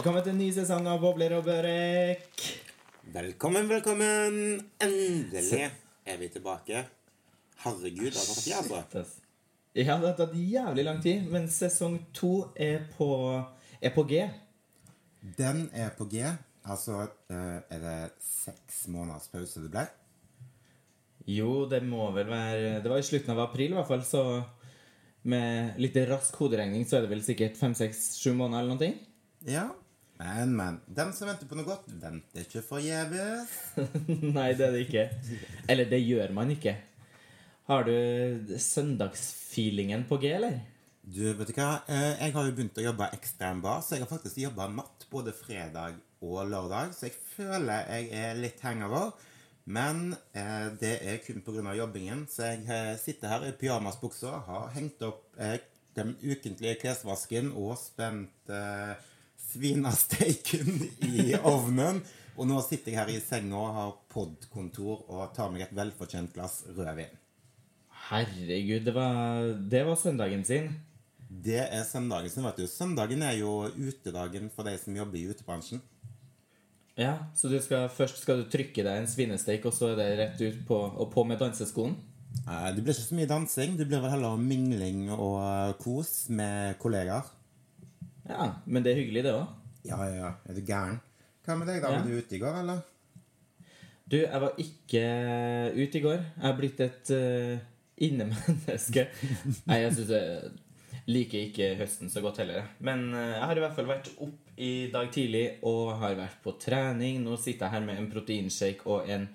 Velkommen til en ny sesong av Bobler og Børek. Velkommen, velkommen! Endelig er vi tilbake. Herregud, det har tatt tid, altså. Ja, det har tatt jævlig lang tid, men sesong to er på, er på G. Den er på G. Altså, eh, er det seks måneders pause det ble? Jo, det må vel være Det var i slutten av april, i hvert fall, så med litt rask hoderegning så er det vel sikkert fem, seks, sju måneder eller noe. Ja. Men, men. Den som venter på noe godt, venter ikke forgjeves. Nei, det er det ikke. Eller det gjør man ikke. Har du søndagsfeelingen på G, eller? Du, vet du hva? Eh, Jeg har jo begynt å jobbe ekstra en så jeg har faktisk jobba natt både fredag og lørdag. Så jeg føler jeg er litt hangover. Men eh, det er kun pga. jobbingen. Så jeg eh, sitter her i pyjamasbuksa, har hengt opp eh, den ukentlige klesvasken og spent eh, svinesteiken i ovnen. Og nå sitter jeg her i senga og har podkontor og tar meg et velfortjent glass rødvin. Herregud, det var, det var søndagen sin. Det er søndagen sin, vet du. Søndagen er jo utedagen for de som jobber i utebransjen. Ja, Så du skal, først skal du trykke deg en svinesteik, og så er det rett ut på, og på med danseskoen? Eh, Det blir ikke så mye dansing. Det blir vel heller mingling og kos med kollegaer. Ja, men det er hyggelig, det òg. Ja, ja, ja. Er du gæren? Hva med deg, da? Ja. Var du ute i går, eller? Du, jeg var ikke ute i går. Jeg har blitt et uh, innemenneske. Nei, jeg syns jeg liker ikke høsten så godt heller. Men eh, jeg har i hvert fall vært opp i dag tidlig og har vært på trening. Nå sitter jeg her med en proteinshake og en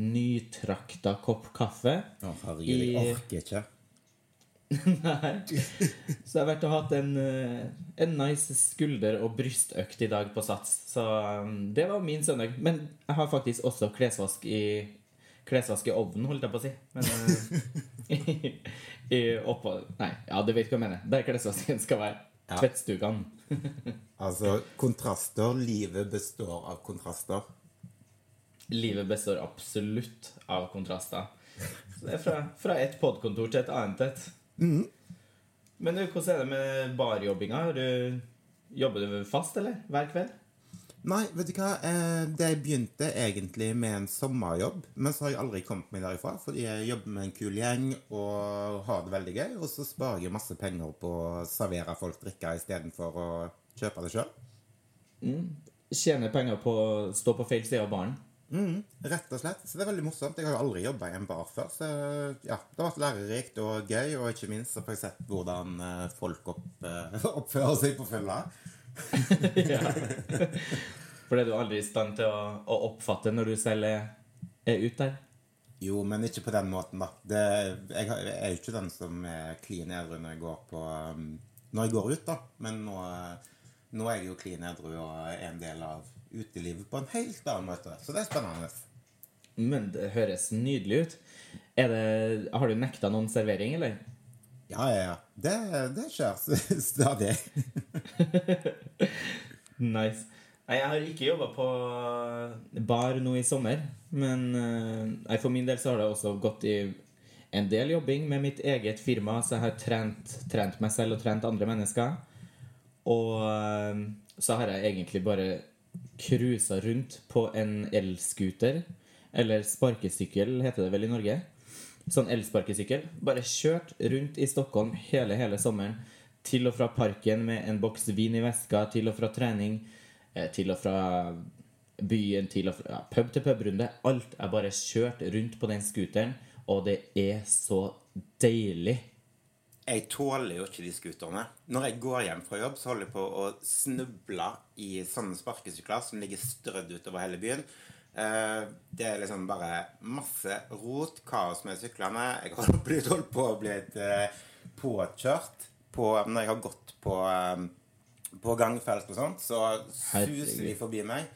nytrakta kopp kaffe. Å, herregud, jeg orker ikke. Nei. Så jeg har vært og hatt en, eh, en nice skulder- og brystøkt i dag på Sats. Så um, det var min søndag. Men jeg har faktisk også klesvask i Klesvask i ovnen, holdt jeg på å si. Men eh, i, i oppå Nei, ja, du vet hva jeg mener. Der klesvasken skal være. Ja. Tvettstugene. Altså, kontraster. Livet består av kontraster. Livet består absolutt av kontraster. Så det er fra, fra et podkontor til et annet et. Men du, hvordan er det med barjobbinga? Jobber du fast, eller? Hver kveld? Nei, vet du hva? Eh, Det begynte egentlig med en sommerjobb, men så har jeg aldri kommet meg derifra, fordi jeg jobber med en kul gjeng og har det veldig gøy, og så sparer jeg masse penger på å servere folk drikke istedenfor å kjøpe det sjøl. Tjener penger på å stå på feil side av baren? Mm, rett og slett. Så det er veldig morsomt. Jeg har jo aldri jobba i en bar før, så ja, det har vært lærerikt og gøy, og ikke minst så får jeg sett hvordan eh, folk opp, eh, oppfører seg på fylla. ja. For det er du aldri i stand til å, å oppfatte når du selv er, er ute der? Jo, men ikke på den måten, da. Det, jeg, jeg er jo ikke den som er klin edru når jeg går på um, Når jeg går ut, da. Men nå, eh, nå er jeg jo klin edru og er en del av utelivet på en helt annen måte. Så det er spennende. Men det høres nydelig ut. Det, har du nekta noen servering, eller? Ja, ja, ja. Det, det skjer stadig. Nice. Nei, jeg har ikke jobba på bar nå i sommer. Men eh, nei, for min del så har det også gått i en del jobbing med mitt eget firma. Så jeg har trent, trent meg selv og trent andre mennesker. Og eh, så har jeg egentlig bare cruisa rundt på en elscooter. Eller sparkesykkel, heter det vel i Norge. Sånn elsparkesykkel. Bare kjørt rundt i Stockholm hele, hele sommeren. Til og fra parken med en boks vin i veska, til og fra trening, eh, til og fra byen, til og fra ja, pub til pub-runde. Alt er bare kjørt rundt på den scooteren, og det er så deilig. Jeg tåler jo ikke de scooterne. Når jeg går hjem fra jobb, så holder jeg på å snuble i sånne sparkesykler som ligger strødd utover hele byen. Eh, Det er liksom bare masse rot, kaos med syklene. Jeg har blitt holdt på å bli eh, påkjørt på, når jeg har gått på, eh, på gangfelt og sånt. Så suser de forbi meg.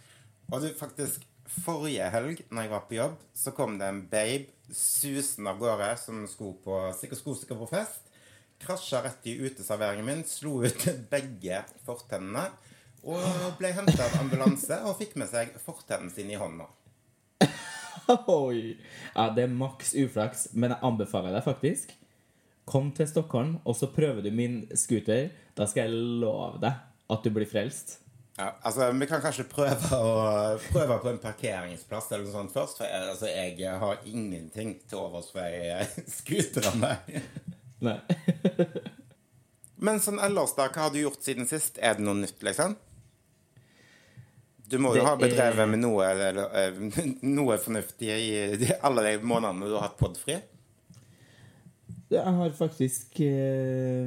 Og du, faktisk Forrige helg når jeg var på jobb, så kom det en babe susende av gårde som skulle på, sikkert skulle på fest. Krasja rett i uteserveringen min, slo ut begge fortennene. Og ble henta av ambulanse og fikk med seg fortennen sin i hånda. Oi. Ja, det er maks uflaks, men jeg anbefaler deg faktisk. Kom til Stockholm, og så prøver du min scooter. Da skal jeg love deg at du blir frelst. Ja, altså, Vi kan kanskje prøve, å, prøve på en parkeringsplass eller noe sånt først. For jeg, altså, jeg har ingenting til overs for ei scootere. Nei. Men sånn ellers, da, hva har du gjort siden sist? Er det noe nytt, liksom? Du må jo Det ha bedrevet er- med noe, eller, eh, noe fornuftig i alle de månedene du har hatt podfri? Jeg har faktisk eh,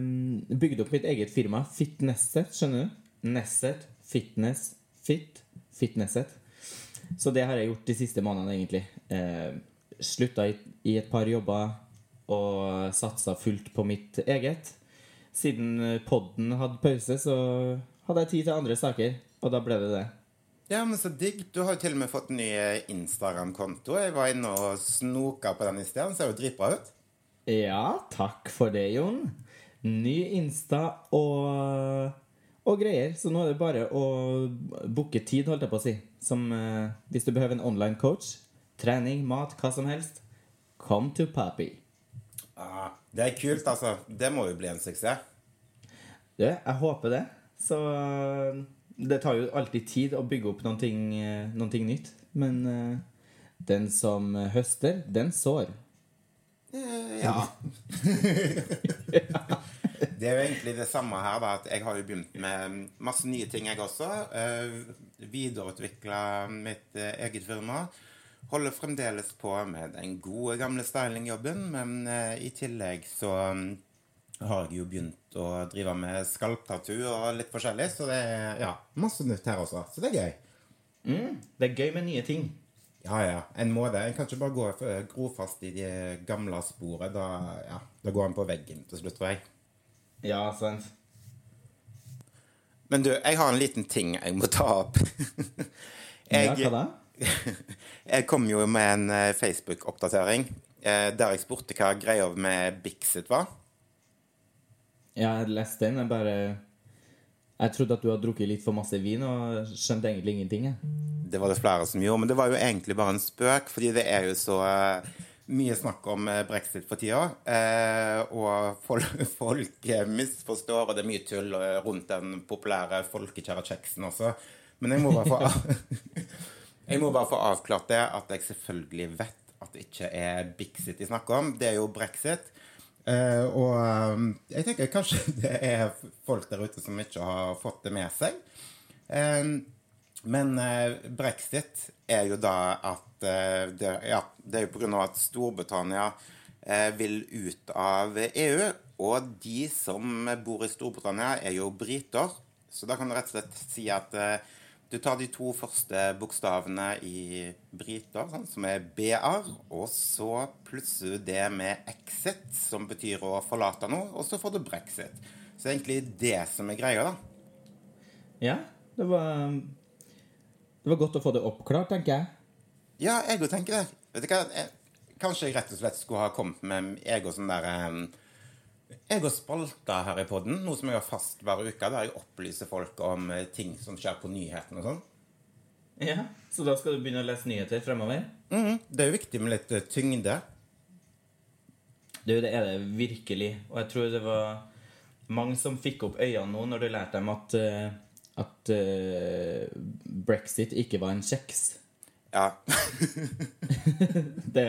bygd opp mitt eget firma, Fitnesset, skjønner du? Nesset, Fitness, Fit, Fitnesset. Så det har jeg gjort de siste månedene, egentlig. Eh, slutta i, i et par jobber og satsa fullt på mitt eget. Siden podden hadde pause, så hadde jeg tid til andre saker, og da ble det det. Ja, men så digg. Du har jo til og med fått ny Instagram-konto. Jeg var inne og snoka på den i sted. Den ser jo dritbra ut. Ja, takk for det, Jon. Ny Insta og, og greier. Så nå er det bare å booke tid, holdt jeg på å si. Som eh, hvis du behøver en online coach, trening, mat, hva som helst. Come to Papi. Ja, det er kult, altså. Det må jo bli en suksess. Du, jeg håper det. Så eh, det tar jo alltid tid å bygge opp noen ting, eh, noen ting nytt. Men eh, den som høster, den sår. Ja. det er jo egentlig det samme her, da. At jeg har jo begynt med masse nye ting, jeg også. Uh, Videreutvikla mitt eget firma. Holder fremdeles på med den gode, gamle stylingjobben, men eh, i tillegg så mm, har jeg jo begynt å drive med skalptattoo og litt forskjellig, så det er ja, masse nytt her også. Så det er gøy. Mm, det er gøy med nye ting. Ja, ja. En må det. En kan ikke bare gå for, gro fast i de gamle sporet. Da, ja, da går en på veggen til slutt, tror jeg. Ja, sant. Men du, jeg har en liten ting jeg må ta opp. Ja, hva da? jeg kom jo med en eh, Facebook-oppdatering eh, der jeg spurte hva greia med Bixit var. Ja, jeg leste den. Jeg bare Jeg trodde at du hadde drukket litt for masse vin og skjønte egentlig ingenting. Jeg. Det var det flere som gjorde, men det var jo egentlig bare en spøk, fordi det er jo så eh, mye snakk om brexit for tida. Og folk, folk misforstår, og det er mye tull rundt den populære folkekjære kjeksen også. Men jeg må bare få Jeg må bare få avklart det at jeg selvfølgelig vet at det ikke er Bixit de snakker om. Det er jo brexit. Uh, og um, jeg tenker kanskje det er folk der ute som ikke har fått det med seg. Eh, men uh, brexit er jo da at det, ja, det er jo av at Storbritannia vil ut av EU. Og de som bor i Storbritannia, er jo briter. Så da kan du rett og slett si at eh, du tar de to første bokstavene i briter, sånn, som er BR, og så plusser du det med exit, som betyr å forlate noe, og så får du brexit. Så det er egentlig det som er greia, da. Ja, det var Det var godt å få det oppklart, tenker jeg. Ja, jeg òg tenker det. Vet du hva? Jeg, kanskje jeg rett og slett skulle ha kommet med jeg og sånn der um, Jeg har spalta her i podden, noe som jeg har fast hver uke, der jeg opplyser folk om eh, ting som skjer på nyhetene og sånn. Ja, Så da skal du begynne å lese nyheter fremover? Mm, Det er jo viktig med litt eh, tyngde. Du, det er det virkelig. Og jeg tror det var mange som fikk opp øynene nå når du lærte dem at, eh, at uh, brexit ikke var en kjeks. Ja. Det,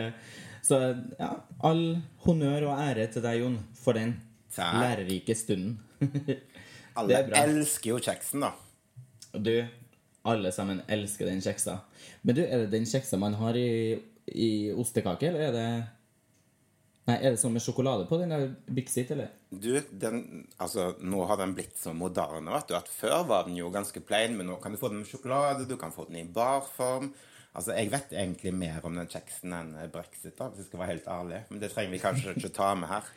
så ja, all honnør og ære til deg, Jon, for den Takk. lærerike stunden. Alle er elsker jo kjeksen, da. Du, alle sammen elsker den kjeksa. Men du, er det den kjeksa man har i, i ostekake, eller er det Nei, er det sånn med sjokolade på den? der Bixit, eller? Du, den, altså, nå har den blitt så moderne, vet du, at før var den jo ganske plain, men nå kan du få den med sjokolade, du kan få den i barform. Altså, jeg vet egentlig mer om den kjeksen enn brexit, da, hvis jeg skal være helt ærlig. Men det trenger vi kanskje ikke ta med her.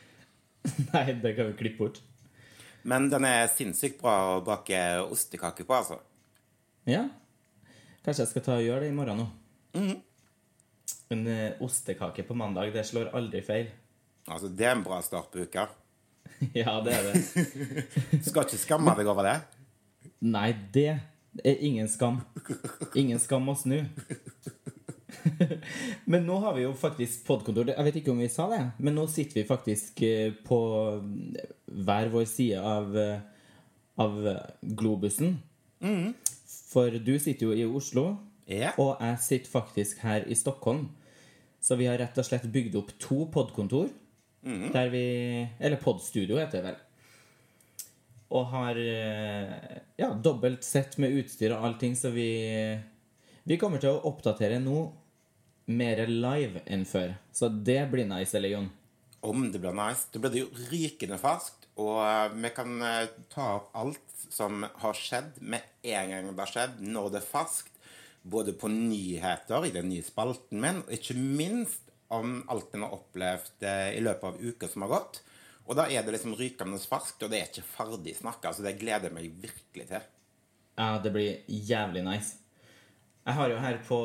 Nei, det kan vi klippe bort. Men den er sinnssykt bra å bake ostekake på, altså. Ja. Kanskje jeg skal ta og gjøre det i morgen nå. En eh, ostekake på mandag, det slår aldri feil. Altså, Det er en bra start på uka. ja, det er det. Skal ikke skamme deg over det. Nei, det ingen skam. Ingen skam å snu. men nå har vi jo faktisk podkontor. Jeg vet ikke om vi sa det, men nå sitter vi faktisk eh, på hver vår side av, eh, av globusen. For du sitter jo i Oslo, yeah. og jeg sitter faktisk her i Stockholm. Så vi har rett og slett bygd opp to podkontor. Der vi Eller podstudio, heter det vel. Og har eh, ja, dobbelt sett med utstyr og allting, så vi Vi kommer til å oppdatere nå mer live enn før. Så det blir nice, eller Jon? Om det blir nice. Det blir jo rykende ferskt. Og eh, vi kan eh, ta opp alt som har skjedd med en gang det har skjedd, når det er ferskt. Både på nyheter i den nye spalten min, og ikke minst om alt en har opplevd i løpet av uka som har gått. Og da er det liksom rykende ferskt, og det er ikke ferdig snakka. Så det gleder jeg meg virkelig til. Ja, det blir jævlig nice. Jeg har jo her på,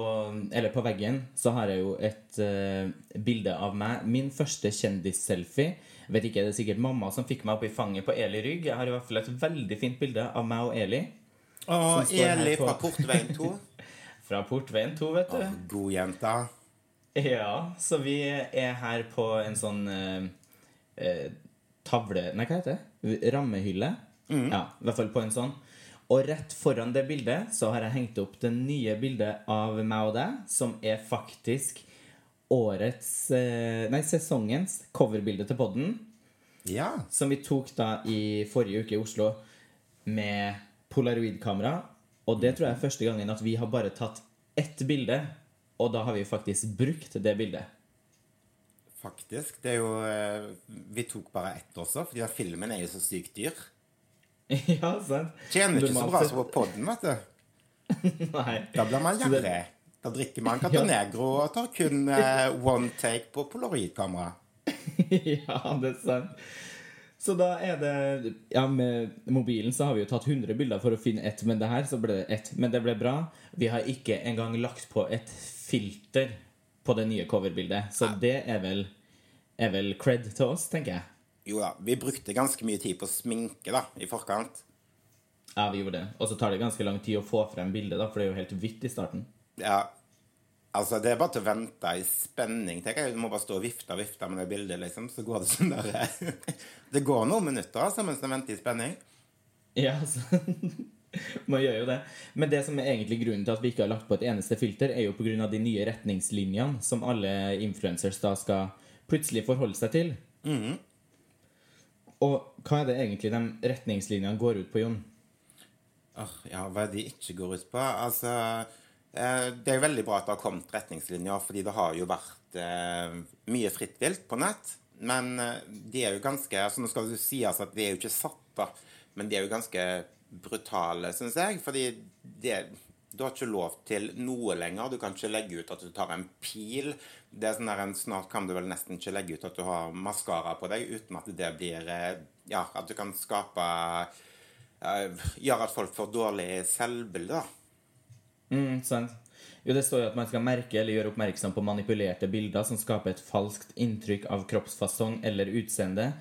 eller på veggen så har jeg jo et uh, bilde av meg. Min første kjendisselfie. Vet ikke, Det er sikkert mamma som fikk meg opp i fanget på Eli Rygg. Jeg har i hvert fall et veldig fint bilde av meg og Eli. Og Eli fra Portveien 2. Fra Portveien 2, vet du. God jente. Ja, så vi er her på en sånn uh, tavle... Nei, hva heter det? Rammehylle. Ja, i hvert fall på en sånn. Og rett foran det bildet så har jeg hengt opp det nye bildet av meg og deg, som er faktisk årets eh, Nei, sesongens coverbilde til podden. Ja. Som vi tok da i forrige uke i Oslo med polaroidkamera. Og det tror jeg er første gangen at vi har bare tatt ett bilde, og da har vi faktisk brukt det bildet. Faktisk. Det er jo eh, Vi tok bare ett også, fordi filmen er jo så sykt dyr. ja, sant? Tjener ikke så bra som på podden, vet du. Nei. Da blir man gjerrig. Da drikker man Catanegro og tar kun eh, one take på polaroidkamera. ja, det er sant. Så da er det Ja, med mobilen så har vi jo tatt 100 bilder for å finne ett, men det her så ble det ett. Men det ble bra. Vi har ikke engang lagt på et filter på det nye coverbildet, så det er vel, er vel cred til oss, tenker jeg. Jo da, vi brukte ganske mye tid på sminke da, i forkant. Ja, vi gjorde det. Og så tar det ganske lang tid å få frem bildet, da, for det er jo helt hvitt i starten. Ja, altså det er bare til å vente i spenning. Tenk, jeg. Du må bare stå og vifte og vifte med det bildet, liksom. Så går det sånn der Det går noen minutter altså, mens du venter i spenning. Ja, altså Man gjør jo det. Men det som er egentlig grunnen til at vi ikke har lagt på et eneste filter, er jo pga. de nye retningslinjene som alle influencers da skal plutselig forholde seg til. Og hva er det egentlig de retningslinjene går ut på, Jon? Åh, ja, hva er det de ikke går ut på? Altså, eh, det er jo veldig bra at det har kommet retningslinjer, fordi det har jo vært eh, mye fritt vilt på nett. Men eh, de er jo ganske altså Nå skal det si sies at de er jo ikke satt, da. Men de er jo ganske brutale, syns jeg. Fordi det, du har ikke lov til noe lenger. Du kan ikke legge ut at du tar en pil. Det er sånn der, en- Snart kan du vel nesten ikke legge ut at du har maskara på deg, uten at det blir eh, Ja, at du kan skape eh, Gjøre at folk får dårlig selvbilde, da. Mm, sant. Jo, det står jo at man skal merke eller gjøre oppmerksom på manipulerte bilder som skaper et falskt inntrykk av kroppsfasong eller utseende.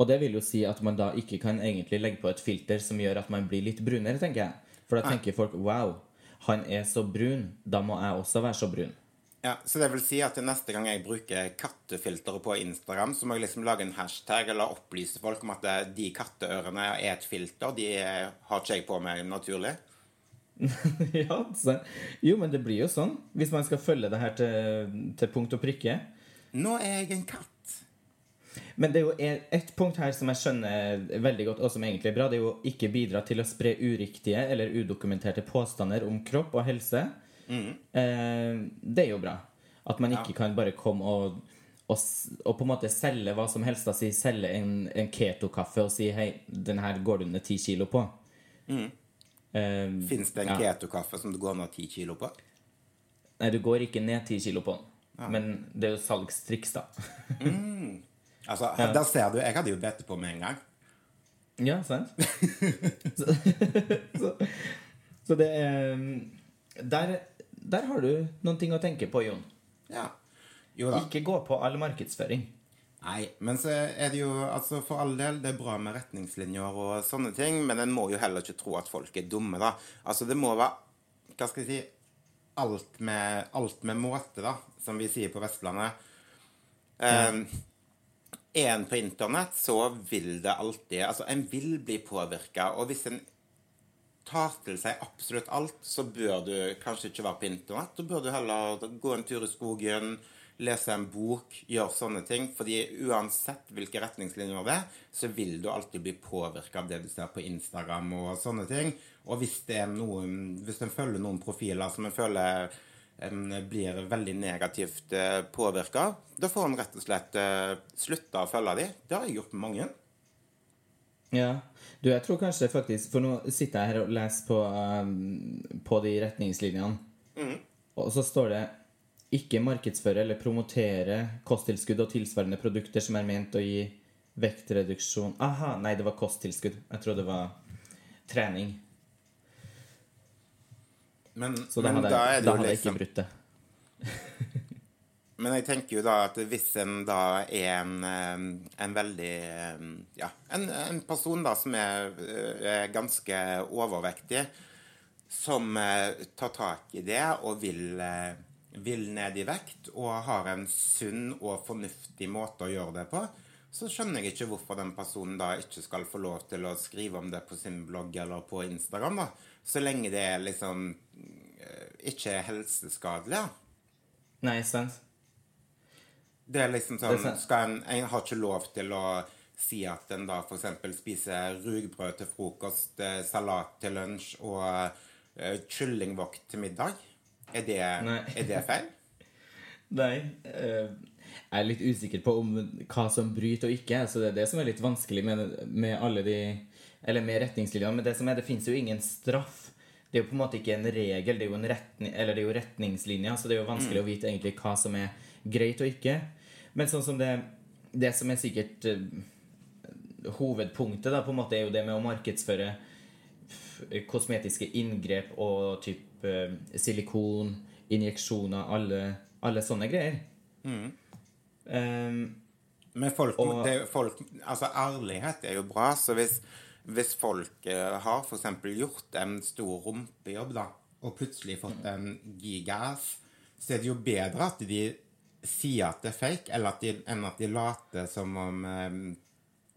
Og det vil jo si at man da ikke kan egentlig legge på et filter som gjør at man blir litt brunere, tenker jeg. For da tenker folk wow, han er så brun, da må jeg også være så brun. Ja, Så det vil si at neste gang jeg bruker kattefilteret på Instagram, så må jeg liksom lage en hashtag eller opplyse folk om at de katteørene er et filter. De eh, har ikke jeg på meg naturlig. ja, så, jo, men det blir jo sånn. Hvis man skal følge det her til, til punkt og prikke. Nå er jeg en katt. Men det er jo ett punkt her som jeg skjønner veldig godt, og som egentlig er bra. Det er jo ikke bidra til å spre uriktige eller udokumenterte påstander om kropp og helse. Eh, det er jo bra. At man ikke kan bare komme og, og, og på en måte selge hva som helst. Da, si selge en, en keto-kaffe og si hei, den her går du ned ti kilo på. Eh, Fins det en ja. keto-kaffe som du går ned ti kilo på? Nei, du går ikke ned ti kilo på den. Men det er jo salgstriks, da. Altså, Der ser du. Jeg hadde jo dette på med en gang. Ja, sant? så, så, så det er der, der har du noen ting å tenke på, Jon. Ja. Jo da. Ikke gå på all markedsføring. Nei, men så er det jo altså For all del, det er bra med retningslinjer og sånne ting, men en må jo heller ikke tro at folk er dumme, da. Altså, det må være Hva skal jeg si Alt med, alt med måte, da, som vi sier på Vestlandet. Um, er en på internett, så vil det alltid Altså, en vil bli påvirka, og hvis en tar til seg absolutt alt, så bør du kanskje ikke være på internett. Da bør du heller gå en tur i skogen, lese en bok, gjøre sånne ting. Fordi uansett hvilke retningslinjer det er, så vil du alltid bli påvirka av det du ser på Instagram og sånne ting. Og hvis det er noen, hvis en følger noen profiler som en føler blir veldig negativt eh, påvirka, da får en rett og slett slutta å følge dem. Det har jeg gjort med mange. Ja. Du, jeg tror kanskje faktisk For nå sitter jeg her og leser på, um, på de retningslinjene. Mm. Og så står det ikke markedsføre eller promotere kosttilskudd og tilsvarende produkter som er ment å gi vektreduksjon Aha, nei, det var kosttilskudd. Jeg trodde det var trening. Men, Så da hadde da jeg, det da hadde jeg ikke liksom brutt det. Men jeg tenker jo da at hvis en da er en, en veldig Ja, en, en person da som er, eh, er ganske overvektig, som eh, tar tak i det og vil, eh, vil ned i vekt, og har en sunn og fornuftig måte å gjøre det på, så skjønner jeg ikke hvorfor den personen da ikke skal få lov til å skrive om det på sin blogg eller på Instagram, da. Så lenge det er liksom ikke er helseskadelig. Nei, sant? Det er liksom Det er sånn skal en, en har ikke lov til å si at en da f.eks. spiser rugbrød til frokost, eh, salat til lunsj og uh, kyllingvåkt til middag. Er det, er det feil? Nei. Uh, jeg er litt usikker på om hva som bryter og ikke. Så det er det som er litt vanskelig med, med alle de Eller med retningslinjene. Men det som er, det fins jo ingen straff. Det er jo på en måte ikke en regel, det er jo, en retning, eller det er jo retningslinjer. Så det er jo vanskelig å vite egentlig hva som er greit og ikke. Men sånn som det Det som er sikkert uh, hovedpunktet, da, på en måte, er jo det med å markedsføre kosmetiske inngrep og typ uh, silikon, injeksjoner, alle, alle sånne greier. Ehm, Men folk, Og- det, folk Altså, ærlighet er jo bra. Så hvis, hvis folk eh, har f.eks. gjort en stor rumpejobb, da, og plutselig fått en gigas, så er det jo bedre at de sier at det er fake, at de, enn at de later som om eh,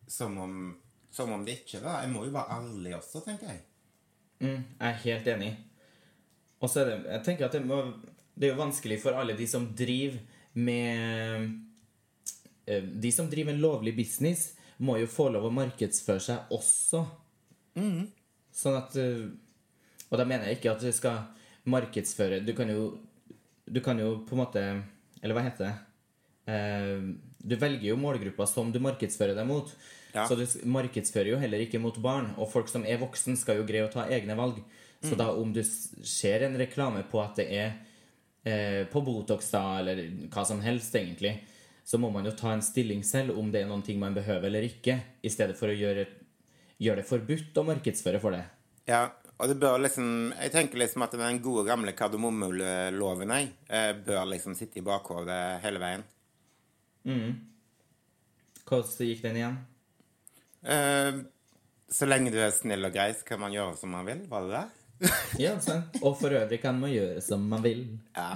som om, som om det ikke er det. Jeg må jo være ærlig også, tenker jeg. mm, jeg er helt enig. Og så er det Jeg tenker at det, må, det er jo vanskelig for alle de som driver med eh, De som driver en lovlig business, må jo få lov å markedsføre seg også. Sånn at eh, Og da mener jeg ikke at du skal markedsføre Du kan jo Du kan jo på en måte Eller hva heter det? Eh, du velger jo målgruppa som du markedsfører deg mot. Ja. Så du markedsfører jo heller ikke mot barn. Og folk som er voksen, skal jo greie å ta egne valg. Så da om du ser en reklame på at det er eh, på Botox, da, eller hva som helst, egentlig, så må man jo ta en stilling selv om det er noen ting man behøver eller ikke, i stedet for å gjøre, gjøre det forbudt å markedsføre for det. Ja, og det bør liksom Jeg tenker liksom at den gode, gamle kardemommeloven eh, bør liksom sitte i bakhodet hele veien. Hvordan gikk den igjen? Eh, så lenge du er snill og grei, så kan man gjøre som man vil. Var det det? Ja, sant. Og for øvrig kan man gjøre som man vil. Ja.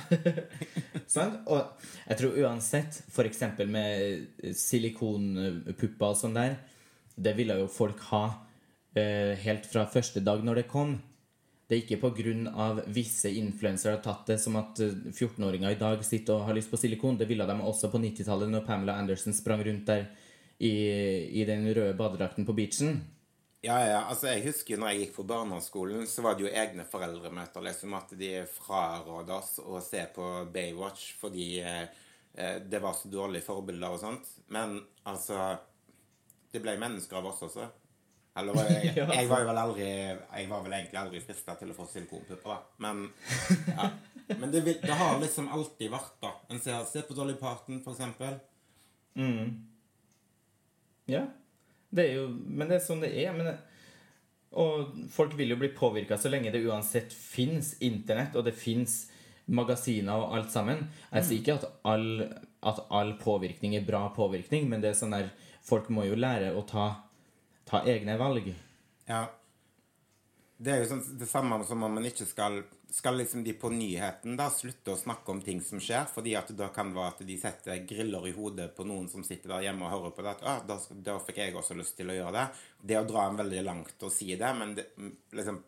Sant? Og jeg tror uansett, eksempel med silikonpupper og sånn der, det ville jo folk ha uh, helt fra første dag når det kom. Det er ikke av visse influensere har tatt det som at eh, 14-åringer i dag sitter og har lyst på silikon. Det ville de også på 90-tallet når Pamela Anderson sprang rundt der i, i den røde badedrakten på beachen. Ja, ja, altså Jeg husker når jeg gikk på barneskolen, så var det jo egne foreldremøter. liksom At de fraråda oss å se på Baywatch fordi eh, eh, det var så dårlige forbilder og sånt. Men altså Det ble mennesker av oss også. Eller var jeg, jeg var vel aldri Jeg var vel egentlig aldri frista til å få silikonpupper, da. Men, ja. Men det, det har liksom alltid vært, da. En ser, se på Dolly Parton, for eksempel. Ja. Det er jo, men det er sånn det er. Det, og folk vil jo bli påvirka så lenge det uansett fins internett, og det fins magasiner og alt sammen. Jeg sier ikke at all, at all påvirkning er bra påvirkning, men det er sånn der folk må jo lære å ta, ta egne valg. Ja. Det er jo sånn, det samme som om man ikke skal Skal liksom de på nyheten da slutte å snakke om ting som skjer, fordi at da kan det være at de setter griller i hodet på noen som sitter der hjemme og hører på det, at ah, da, da fikk jeg også lyst til å gjøre det. Det å dra en veldig langt og si det, men det, liksom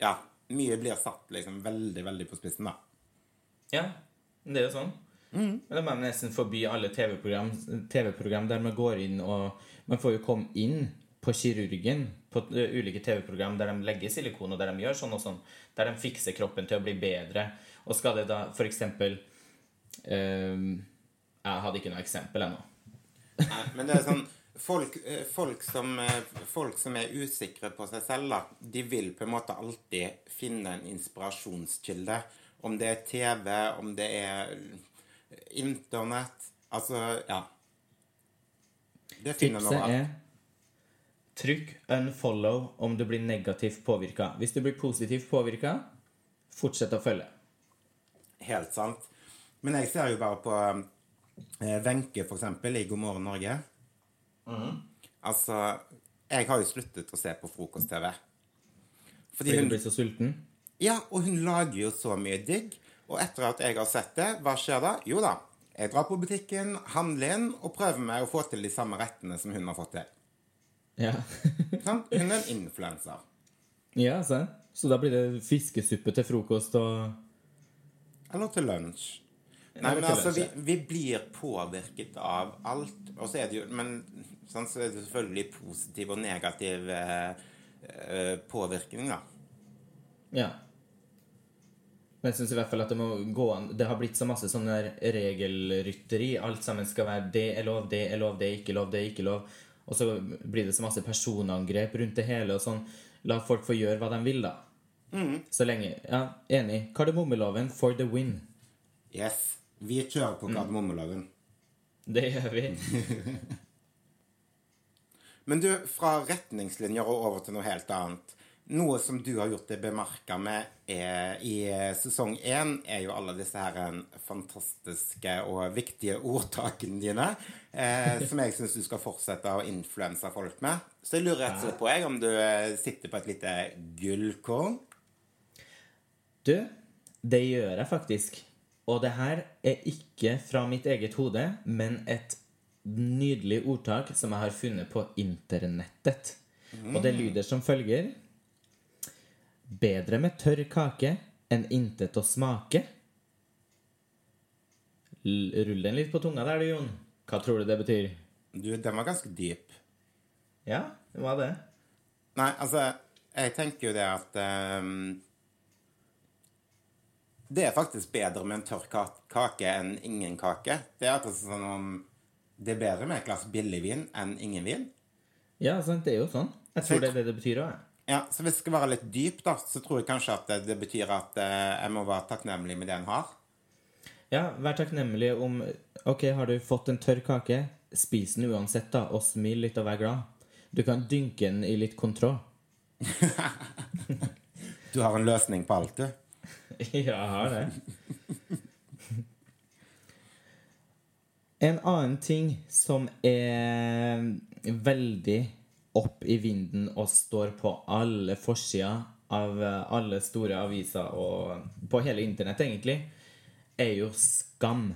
Ja, mye blir satt liksom veldig, veldig på spissen, da. Ja, det er jo sånn. Men da må man nesten forby alle TV-program TV der man går inn og Man får jo komme inn på kirurgen på eh, ulike TV-program der de legger silikon, og der de gjør sånn og sånn. Der de fikser kroppen til å bli bedre. Og skal det da for eksempel ehm, Jeg hadde ikke noe eksempel ennå. Nei, men det er sånn folk, eh, folk, som, eh, folk som er usikre på seg selv, da, de vil på en måte alltid finne en inspirasjonskilde. Om det er TV, om det er Internett Altså, ja. Det finner Tipset man er trykk unfollow om du blir negativt påvirka. Hvis du blir positivt påvirka, fortsett å følge. Helt sant. Men jeg ser jo bare på eh, Wenche, eksempel, i God morgen Norge. Altså, jeg har jo sluttet å se på frokost-TV. Fordi hun blir så sulten. Ja, og hun lager jo så mye digg. Og etter at jeg har sett det, hva skjer da? Jo da, jeg drar på butikken, handler inn og prøver meg å få til de samme rettene som hun har fått til. Ja. Hun er en influenser. ja, sant. Så da blir det fiskesuppe til frokost og Eller til lunsj. Nei, men altså, vi, vi blir påvirket av alt. Og så er det jo Men sånn, så er det selvfølgelig positiv og negativ eh, eh, påvirkning, da. Ja. Men jeg syns i hvert fall at det må gå an Det har blitt så masse sånn regelrytteri. Alt sammen skal være 'det er lov, det er lov, det er ikke lov, det er ikke lov'. Og så blir det så masse personangrep rundt det hele. og sånn. La folk få gjøre hva de vil, da. Så lenge Ja, enig. Kardemommeloven for the win. Yes. Vi kjører på kardemommeloven. Det gjør vi. Men du, fra retningslinjer og over til noe helt annet. Noe som du har gjort deg bemerka med er, i sesong én, er jo alle disse her eh, fantastiske og viktige ordtakene dine, eh, som jeg syns du skal fortsette å influense folk med. Så jeg lurer rett og slett på jeg, om du eh, sitter på et lite gullkorn. Du, det gjør jeg faktisk. Og det her er ikke fra mitt eget hode, men et nydelig ordtak som jeg har funnet på internettet. Og det lyder som følger Bedre med tørr kake enn intet å smake. L rull den litt på tunga der, du, Jon. Hva tror du det betyr? Du, den var ganske dyp. Ja, det var det. Nei, altså, jeg tenker jo det at um, Det er faktisk bedre med en tørr kake enn ingen kake. Det er akkurat sånn om Det er bedre med et glass billigvin enn ingen vin. Ja, sant, det er jo sånn. Jeg tror det er det det betyr òg. Ja, så hvis det skal være litt dyp, da, så tror jeg kanskje at det, det betyr at eh, jeg må være takknemlig med det en har. Ja, vær takknemlig om Ok, har du fått en tørr kake? Spis den uansett, da, og smil litt og vær glad. Du kan dynke den i litt kontroll. Du har en løsning på alt, du. ja, jeg har det. En annen ting som er veldig opp i vinden og står på alle forsider av alle store aviser og på hele internett, egentlig, er jo Skam.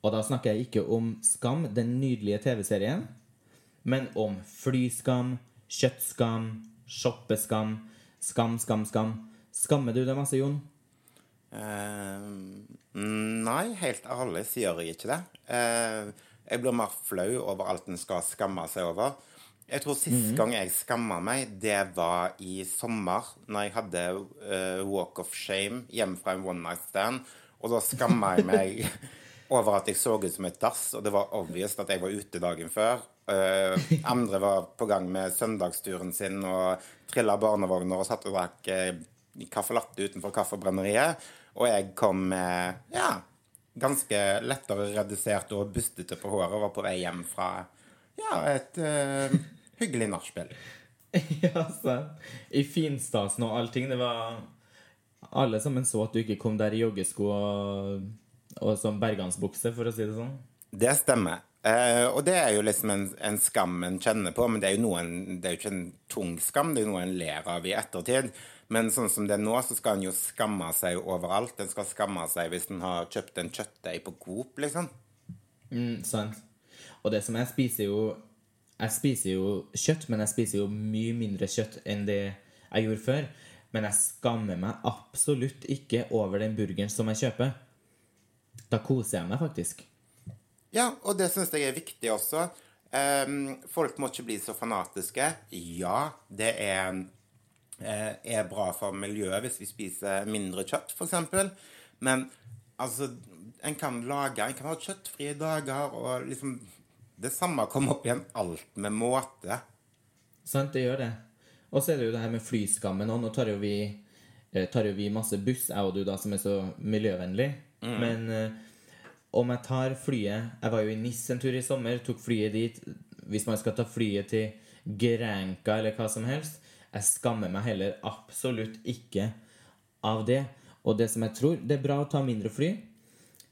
Og da snakker jeg ikke om Skam, den nydelige TV-serien, men om flyskam, kjøttskam, shoppeskam, skam, skam, skam. Skammer du deg masse, Jon? Uh, nei, helt ærlig sier jeg ikke det. Uh, jeg blir mer flau over alt en skal skamme seg over. Jeg tror sist gang jeg skamma meg, det var i sommer, når jeg hadde uh, walk of shame hjemme fra en one night stand. Og da skamma jeg meg over at jeg så ut som et dass, og det var obvious at jeg var ute dagen før. Uh, andre var på gang med søndagsturen sin og trilla barnevogner og satt og drakk uh, caffè latte utenfor Kaffebrenneriet. Og jeg kom med ja, ganske lettere redusert og bustete på håret og var på vei hjem fra ja, et eh, hyggelig nachspiel. ja, sant. I finstasen og allting. Det var Alle sammen så at du ikke kom der i joggesko og, og som bergansbukse, for å si det sånn. Det stemmer. Eh, og det er jo liksom en, en skam en kjenner på, men det er, jo noen, det er jo ikke en tung skam, det er jo noe en ler av i ettertid. Men sånn som det er nå, så skal en jo skamme seg overalt. En skal skamme seg hvis en har kjøpt en kjøttdeig på Coop, liksom. Mm, sant. Og det som jeg spiser jo Jeg spiser jo kjøtt, men jeg spiser jo mye mindre kjøtt enn det jeg gjorde før. Men jeg skammer meg absolutt ikke over den burgeren som jeg kjøper. Da koser jeg meg faktisk. Ja, og det syns jeg er viktig også. Um, folk må ikke bli så fanatiske. Ja, det er, eh, er bra for miljøet hvis vi spiser mindre kjøtt, f.eks. Men altså En kan lage En kan ha kjøttfrie dager, og liksom Det samme kom opp igjen alt med måte. Sant, det gjør det. Og så er det jo det her med flyskammen òg. Nå tar jo vi eh, tar jo vi masse buss, jeg og du, da, som er så miljøvennlig. Men eh, om jeg tar flyet Jeg var jo i NIS en tur i sommer, tok flyet dit. Hvis man skal ta flyet til Grenka eller hva som helst Jeg skammer meg heller absolutt ikke av det. Og det som jeg tror Det er bra å ta mindre fly,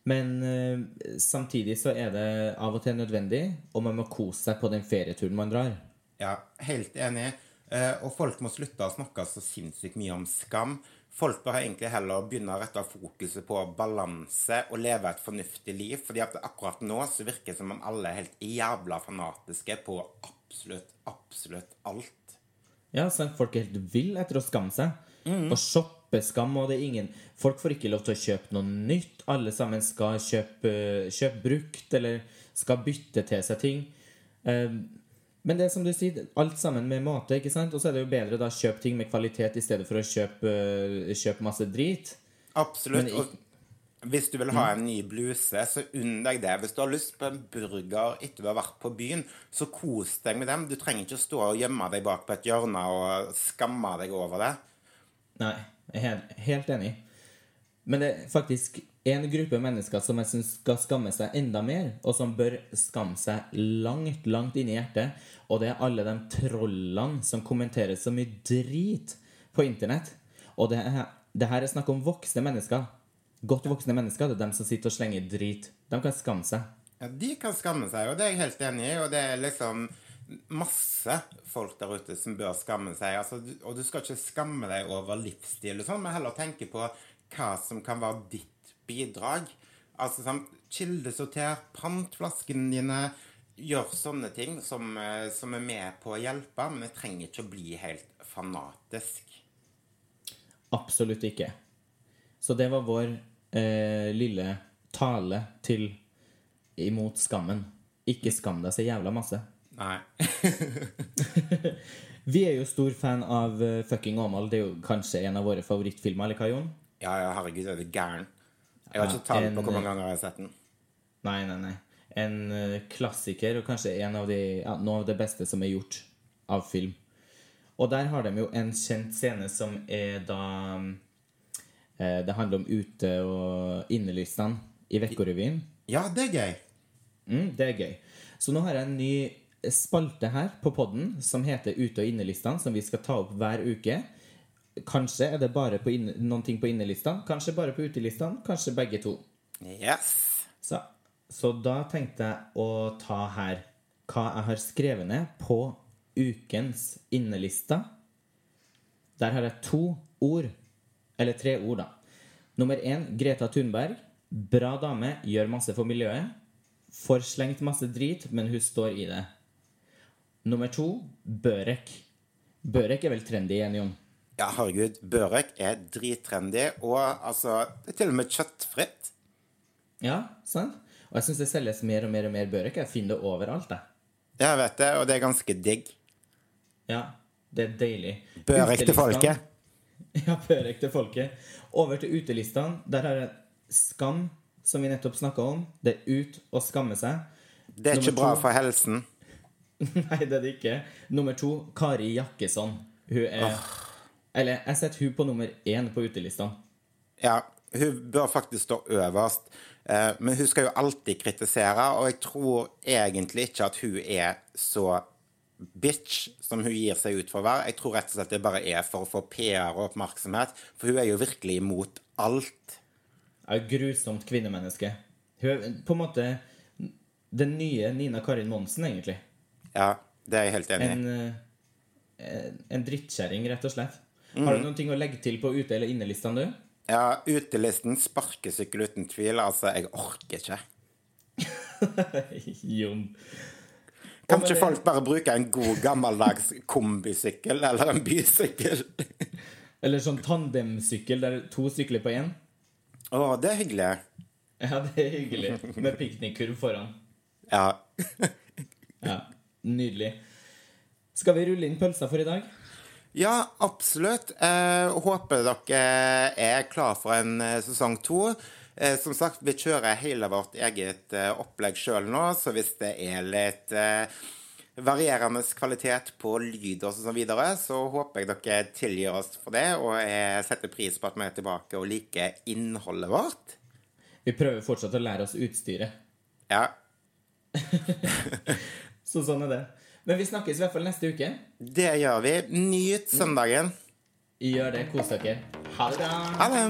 men eh, samtidig så er det av og til nødvendig, og man må kose seg på den ferieturen man drar. Ja, helt enig. Eh, og folk må slutte å snakke så sinnssykt mye om skam. Folk bør egentlig heller begynne å rette fokuset på balanse og leve et fornuftig liv. fordi at akkurat nå så virker det som om alle er helt jævla fanatiske på absolutt, absolutt alt. Ja, sant? Folk er helt vill etter å skamme seg. Og shoppeskam, og det er ingen Folk får ikke lov til å kjøpe noe nytt. Alle sammen skal kjøpe, kjøpe brukt, eller skal bytte til seg ting. Eh, Men det er som du sier, alt sammen med måte, ikke sant? Og så er det jo bedre da å kjøpe ting med kvalitet i stedet for å kjøpe, kjøpe masse drit. Absolutt. Men Og hvis du vil ha en ny bluse, så unn deg det. Hvis du har lyst på en burger etter du har vært på byen, så kos deg med dem. Du trenger ikke å stå og gjemme deg bak på et hjørne og skamme deg over det. Nei, jeg er helt, enig. Men det er faktisk en gruppe mennesker som jeg syns skal skamme seg enda mer, og som bør skamme seg langt, langt inn i hjertet, og det er alle de trollene som kommenterer så mye drit på internett. Og det, er, det her er snakk om voksne mennesker. Godt voksne mennesker. Det er dem som sitter og slenger drit. De kan skamme seg. Ja, de kan skamme seg, og det er jeg helt enig i. Og det er liksom masse folk der ute som bør skamme seg. Altså, og du skal ikke skamme deg over livsstil, og sånn, men heller tenke på hva som kan være ditt bidrag. Altså sånn, Kildesorter, pant flaskene dine. Gjør sånne ting som, eh, som er med på å hjelpe, men jeg trenger ikke å bli helt fanatisk. Absolutt ikke. Så det var vår eh, lille tale til imot skammen. Ikke skam deg så jævla masse. Nei. Vi er jo stor fan av eh, Fucking Åmål. Det er jo kanskje en av våre favorittfilmer, eller hva, Jon? Ja, ja, herregud, er du gæren? Jeg har ikke tall på hvor mange ganger jeg har sett den. Nei, nei, nei. En eh, klassiker, og kanskje en av de, ja, noe av det beste som er gjort av film. Og der har de jo en kjent scene som er da eh, Det handler om ute- og innelystene i Vekkorevyen. Ja, det er gøy. Mm, det er gøy. Så nå har jeg en ny spalte her på podden som heter Ute- og innelistene, som vi skal ta opp hver uke. Kanskje er det bare på noen ting på innelistene, kanskje bare på utelistene, kanskje begge to. Yes. Så, så da tenkte jeg å ta her hva jeg har skrevet ned på ukens innelista. Der har jeg to ord, eller tre ord, da. Nummer én Greta Thunberg. Bra dame, gjør masse for miljøet. Får slengt masse drit, men hun står i det. Nummer to Børek. Børek er vel trendy igjen, Jon? Ja, herregud, børek er drittrendy, og altså Det er til og med kjøttfritt. Ja, sant? Og jeg syns det selges mer og mer og mer børek. Jeg finner det overalt, jeg. Jeg vet det, og det er ganske digg. Ja, det er deilig. Børek til folket. Ja, børek til folket. Over til utelistene. Der har jeg skam, som vi nettopp snakka om. Det er ut å skamme seg. Det er ikke bra to. for helsen. Nei, det er det ikke. Nummer to, Kari Jakkesson. Hun er Eller jeg setter hun på nummer én på utelistene. Ja, hun bør faktisk stå øverst. Eh, Men hun skal jo alltid kritisere, og jeg tror egentlig ikke at hun er så bitch som hun gir seg ut for å være. Jeg tror rett og slett det bare er for å få PR og oppmerksomhet, for hun er jo virkelig imot alt. Er et grusomt kvinnemenneske. Hun er på en måte den nye Nina Karin Monsen, egentlig. Ja, det er jeg helt enig i. En, eh, en drittkjerring, rett og slett. Mm. Har du noen ting å legge til på ute- eller innelistene, du? Ja, utelisten sparkesykkel uten tvil. Altså, jeg orker ikke. Jon. Kan ikke folk bare bruke en god, gammeldags kombisykkel eller en bysykkel? Eller sånn tandemsykkel der to sykler på én. Å, det er hyggelig. Ja, det er hyggelig. Med piknikkurv foran. Ja. Ja, Nydelig. Skal vi rulle inn pølsa for i dag? Ja, absolutt. Eh, håper dere er klar for en eh, sesong to. Eh, som sagt, vi kjører hele vårt eget eh, opplegg sjøl nå, så hvis det er litt eh, varierende kvalitet på lyd og så videre, så håper jeg dere tilgir oss for det, og jeg setter pris på at vi er tilbake og liker innholdet vårt. Vi prøver fortsatt å lære oss utstyret. Ja, Så sånn er det. Men vi snakkes i hvert fall neste uke. det gjør vi. Nyt søndagen. Gjør det. Kos dere. Ha det. Ha det.